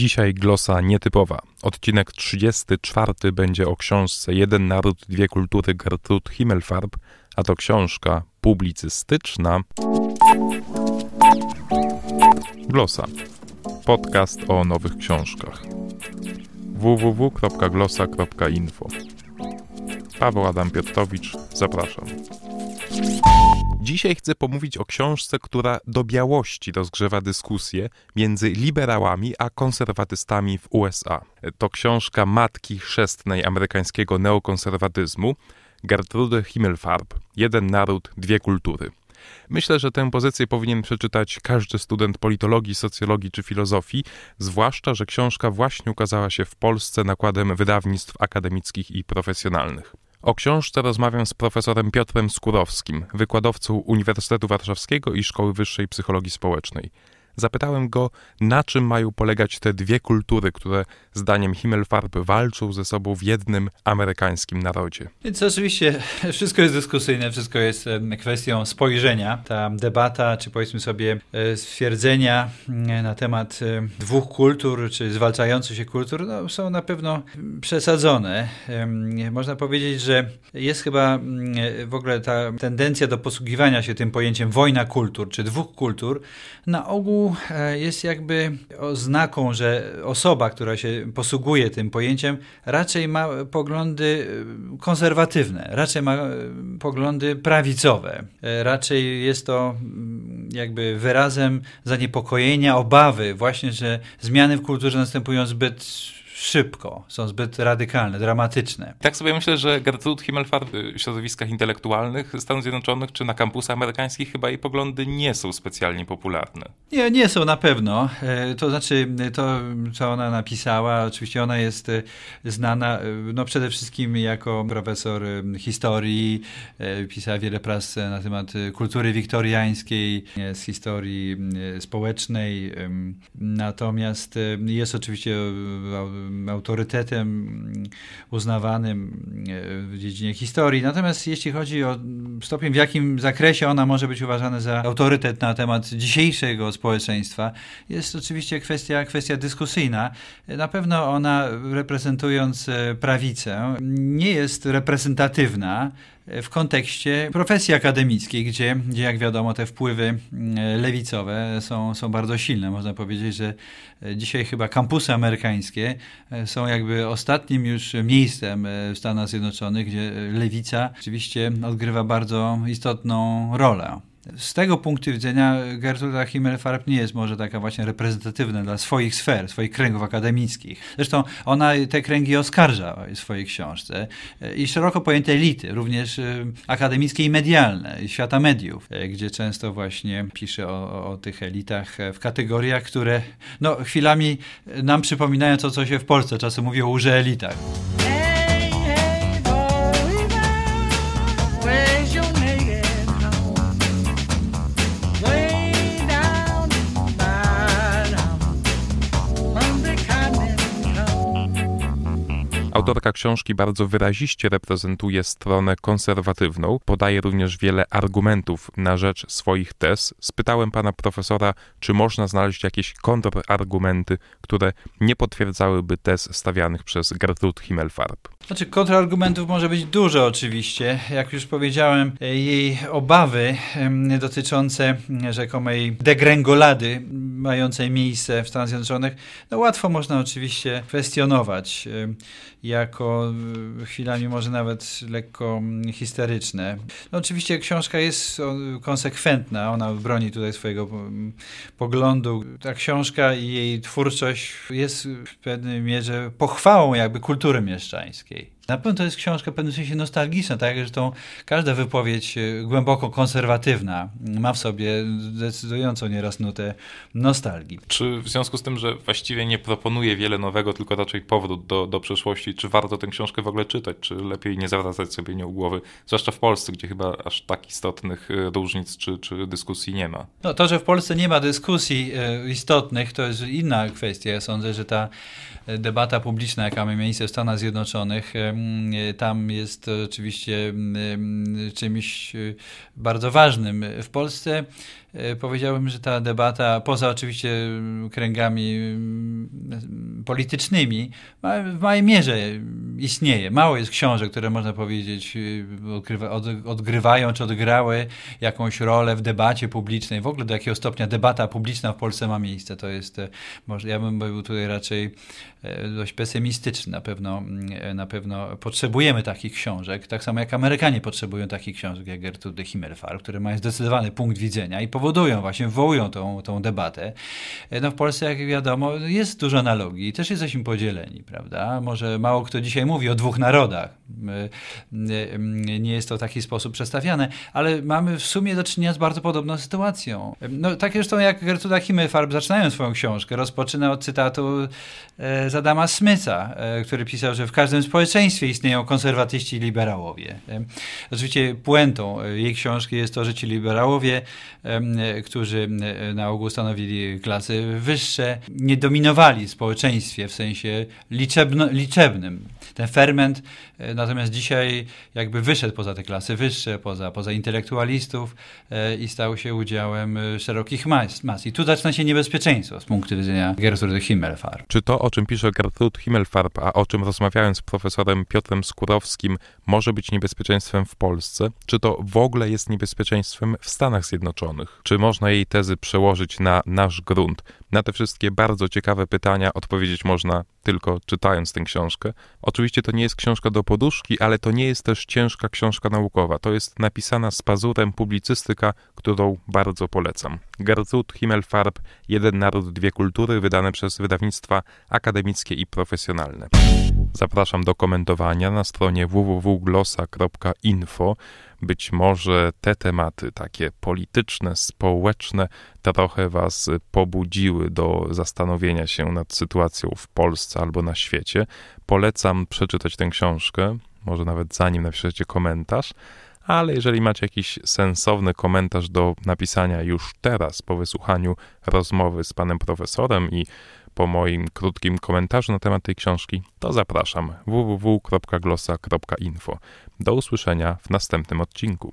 Dzisiaj glosa nietypowa. Odcinek 34 będzie o książce Jeden naród, dwie kultury Gertrud Himmelfarb, a to książka publicystyczna. Glosa. Podcast o nowych książkach. www.glosa.info Paweł Adam Piotrowicz, zapraszam. Dzisiaj chcę pomówić o książce, która do białości rozgrzewa dyskusję między liberałami a konserwatystami w USA. To książka matki chrzestnej amerykańskiego neokonserwatyzmu, Gertrude Himmelfarb Jeden naród, dwie kultury. Myślę, że tę pozycję powinien przeczytać każdy student politologii, socjologii czy filozofii, zwłaszcza, że książka właśnie ukazała się w Polsce nakładem wydawnictw akademickich i profesjonalnych. O książce rozmawiam z profesorem Piotrem Skurowskim, wykładowcą Uniwersytetu Warszawskiego i Szkoły Wyższej Psychologii Społecznej. Zapytałem go, na czym mają polegać te dwie kultury, które zdaniem Himmelfarb walczą ze sobą w jednym amerykańskim narodzie. Więc oczywiście wszystko jest dyskusyjne, wszystko jest kwestią spojrzenia. Ta debata, czy powiedzmy sobie e, stwierdzenia na temat e, dwóch kultur, czy zwalczających się kultur, no, są na pewno przesadzone. Można powiedzieć, że jest chyba w ogóle ta tendencja do posługiwania się tym pojęciem wojna kultur, czy dwóch kultur, na ogół E, jest jakby oznaką, że osoba, która się posługuje tym pojęciem, raczej ma poglądy e, konserwatywne, raczej ma e, poglądy prawicowe. Raczej jest to mm, jakby wyrazem zaniepokojenia, obawy właśnie, że zmiany w kulturze następują zbyt szybko, są zbyt radykalne, dramatyczne. Tak sobie myślę, że Gertrude Himmelfarb w środowiskach intelektualnych Stanów Zjednoczonych czy na kampusach amerykańskich chyba jej poglądy nie są specjalnie popularne. Nie, nie są na pewno. E, to znaczy, to co ona napisała, oczywiście ona jest e, znana e, no przede wszystkim jako profesor historii, pisała wiele prac na temat kultury wiktoriańskiej, z historii społecznej, natomiast jest oczywiście autorytetem uznawanym e, w dziedzinie historii. Natomiast jeśli chodzi o stopień, w jakim zakresie ona może być uważana za autorytet na temat dzisiejszego społeczeństwa, jest oczywiście kwestia, kwestia dyskusyjna. Na pewno ona, reprezentując e, prawicę, nie jest reprezentatywna w kontekście profesji akademickiej, gdzie, gdzie jak wiadomo te wpływy mm, lewicowe są, są bardzo silne. Można powiedzieć, że e, dzisiaj chyba kampusy amerykańskie e, są jakby ostatnim już miejscem e, w Stanach Zjednoczonych, gdzie lewica oczywiście odgrywa bardzo istotną rolę. Z tego punktu widzenia Gertruda Himmelfarb nie jest może taka właśnie reprezentatywna dla swoich sfer, swoich kręgów akademickich. Zresztą ona te kręgi oskarża w swojej książce i szeroko pojęte elity, również y, akademickie i medialne, świata mediów, y, gdzie często właśnie pisze o, o tych elitach w kategoriach, które no, chwilami nam przypominają to, co się w Polsce czasem mówi o urze elitach. Autorka książki bardzo wyraziście reprezentuje stronę konserwatywną, podaje również wiele argumentów na rzecz swoich tez. Spytałem pana profesora, czy można znaleźć jakieś kontrargumenty, które nie potwierdzałyby tez stawianych przez Gertrud Himmelfarb. Znaczy, kontrargumentów może być dużo oczywiście. Jak już powiedziałem, jej obawy dotyczące rzekomej degrengolady mającej miejsce w Stanach Zjednoczonych, no łatwo można oczywiście kwestionować jako e, chwilami może nawet lekko histeryczne. No oczywiście książka jest konsekwentna, ona broni tutaj swojego poglądu. Ta książka i jej twórczość jest w pewnej mierze pochwałą jakby kultury mieszczańskiej. Na pewno to jest książka w pewnym sensie nostalgiczna, tak? Zresztą każda wypowiedź e, głęboko konserwatywna ma w sobie decydującą nieraz nutę nostalgii. Czy w związku z tym, że właściwie nie proponuje wiele nowego, tylko raczej powrót do, do przeszłości, czy warto tę książkę w ogóle czytać, czy lepiej nie zawracać sobie nią głowy, zwłaszcza w Polsce, gdzie chyba aż tak istotnych e, różnic czy, czy dyskusji nie ma? No to, że w Polsce nie ma dyskusji e, istotnych, to jest inna kwestia. Ja sądzę, że ta debata publiczna, jaka ma miejsce w Stanach Zjednoczonych, tam jest oczywiście czymś e, bardzo ważnym. W Polsce powiedziałbym, że ta debata, poza oczywiście kręgami politycznymi w małej mierze istnieje. Mało jest książek, które można powiedzieć odgrywają czy odgrały jakąś rolę w debacie publicznej. W ogóle do jakiego stopnia debata publiczna w Polsce ma miejsce. To jest, może ja bym był tutaj raczej dość pesymistyczny. Na pewno, na pewno potrzebujemy takich książek, tak samo jak Amerykanie potrzebują takich książek jak Gertrude Himmelfarb, które mają zdecydowany punkt widzenia i powodują właśnie, wywołują tą, tą debatę. No w Polsce, jak wiadomo, jest dużo analogii, też jesteśmy podzieleni, prawda? Może mało kto dzisiaj mówi o dwóch narodach. Nie jest to w taki sposób przedstawiane, ale mamy w sumie do czynienia z bardzo podobną sytuacją. No, tak zresztą jak Gertruda Himmelfarb, zaczynając swoją książkę, rozpoczyna od cytatu e, z Adama Smyca, e, który pisał, że w każdym społeczeństwie istnieją konserwatyści i liberałowie. E, oczywiście puentą jej książki jest to, że ci liberałowie, którzy na ogół stanowili klasy wyższe, nie dominowali społeczeństwie w sensie liczebno, liczebnym. Ten ferment e, natomiast dzisiaj jakby wyszedł poza te klasy wyższe, poza, poza intelektualistów e, i stał się udziałem e, szerokich mas, mas. I tu zaczyna się niebezpieczeństwo z punktu widzenia Gertrudy Himmelfarb. Czy to, o czym pisze Gertrud Himmelfarb, a o czym rozmawiałem z profesorem Piotrem Skórowskim, może być niebezpieczeństwem w Polsce? Czy to w ogóle jest niebezpieczeństwem w Stanach Zjednoczonych? Czy można jej tezy przełożyć na nasz grunt? Na te wszystkie bardzo ciekawe pytania odpowiedzieć można tylko czytając tę książkę. Oczywiście to nie jest książka do poduszki, ale to nie jest też ciężka książka naukowa. To jest napisana z pazurem publicystyka, którą bardzo polecam. Gertrud Himmelfarb, Jeden Naród, Dwie Kultury, wydane przez wydawnictwa akademickie i profesjonalne. Zapraszam do komentowania na stronie www.glossa.info. Być może te tematy, takie polityczne, społeczne, trochę Was pobudziły do zastanowienia się nad sytuacją w Polsce albo na świecie. Polecam przeczytać tę książkę, może nawet zanim napiszecie komentarz. Ale jeżeli macie jakiś sensowny komentarz do napisania już teraz, po wysłuchaniu rozmowy z panem profesorem i po moim krótkim komentarzu na temat tej książki, to zapraszam www.glossa.info. Do usłyszenia w następnym odcinku.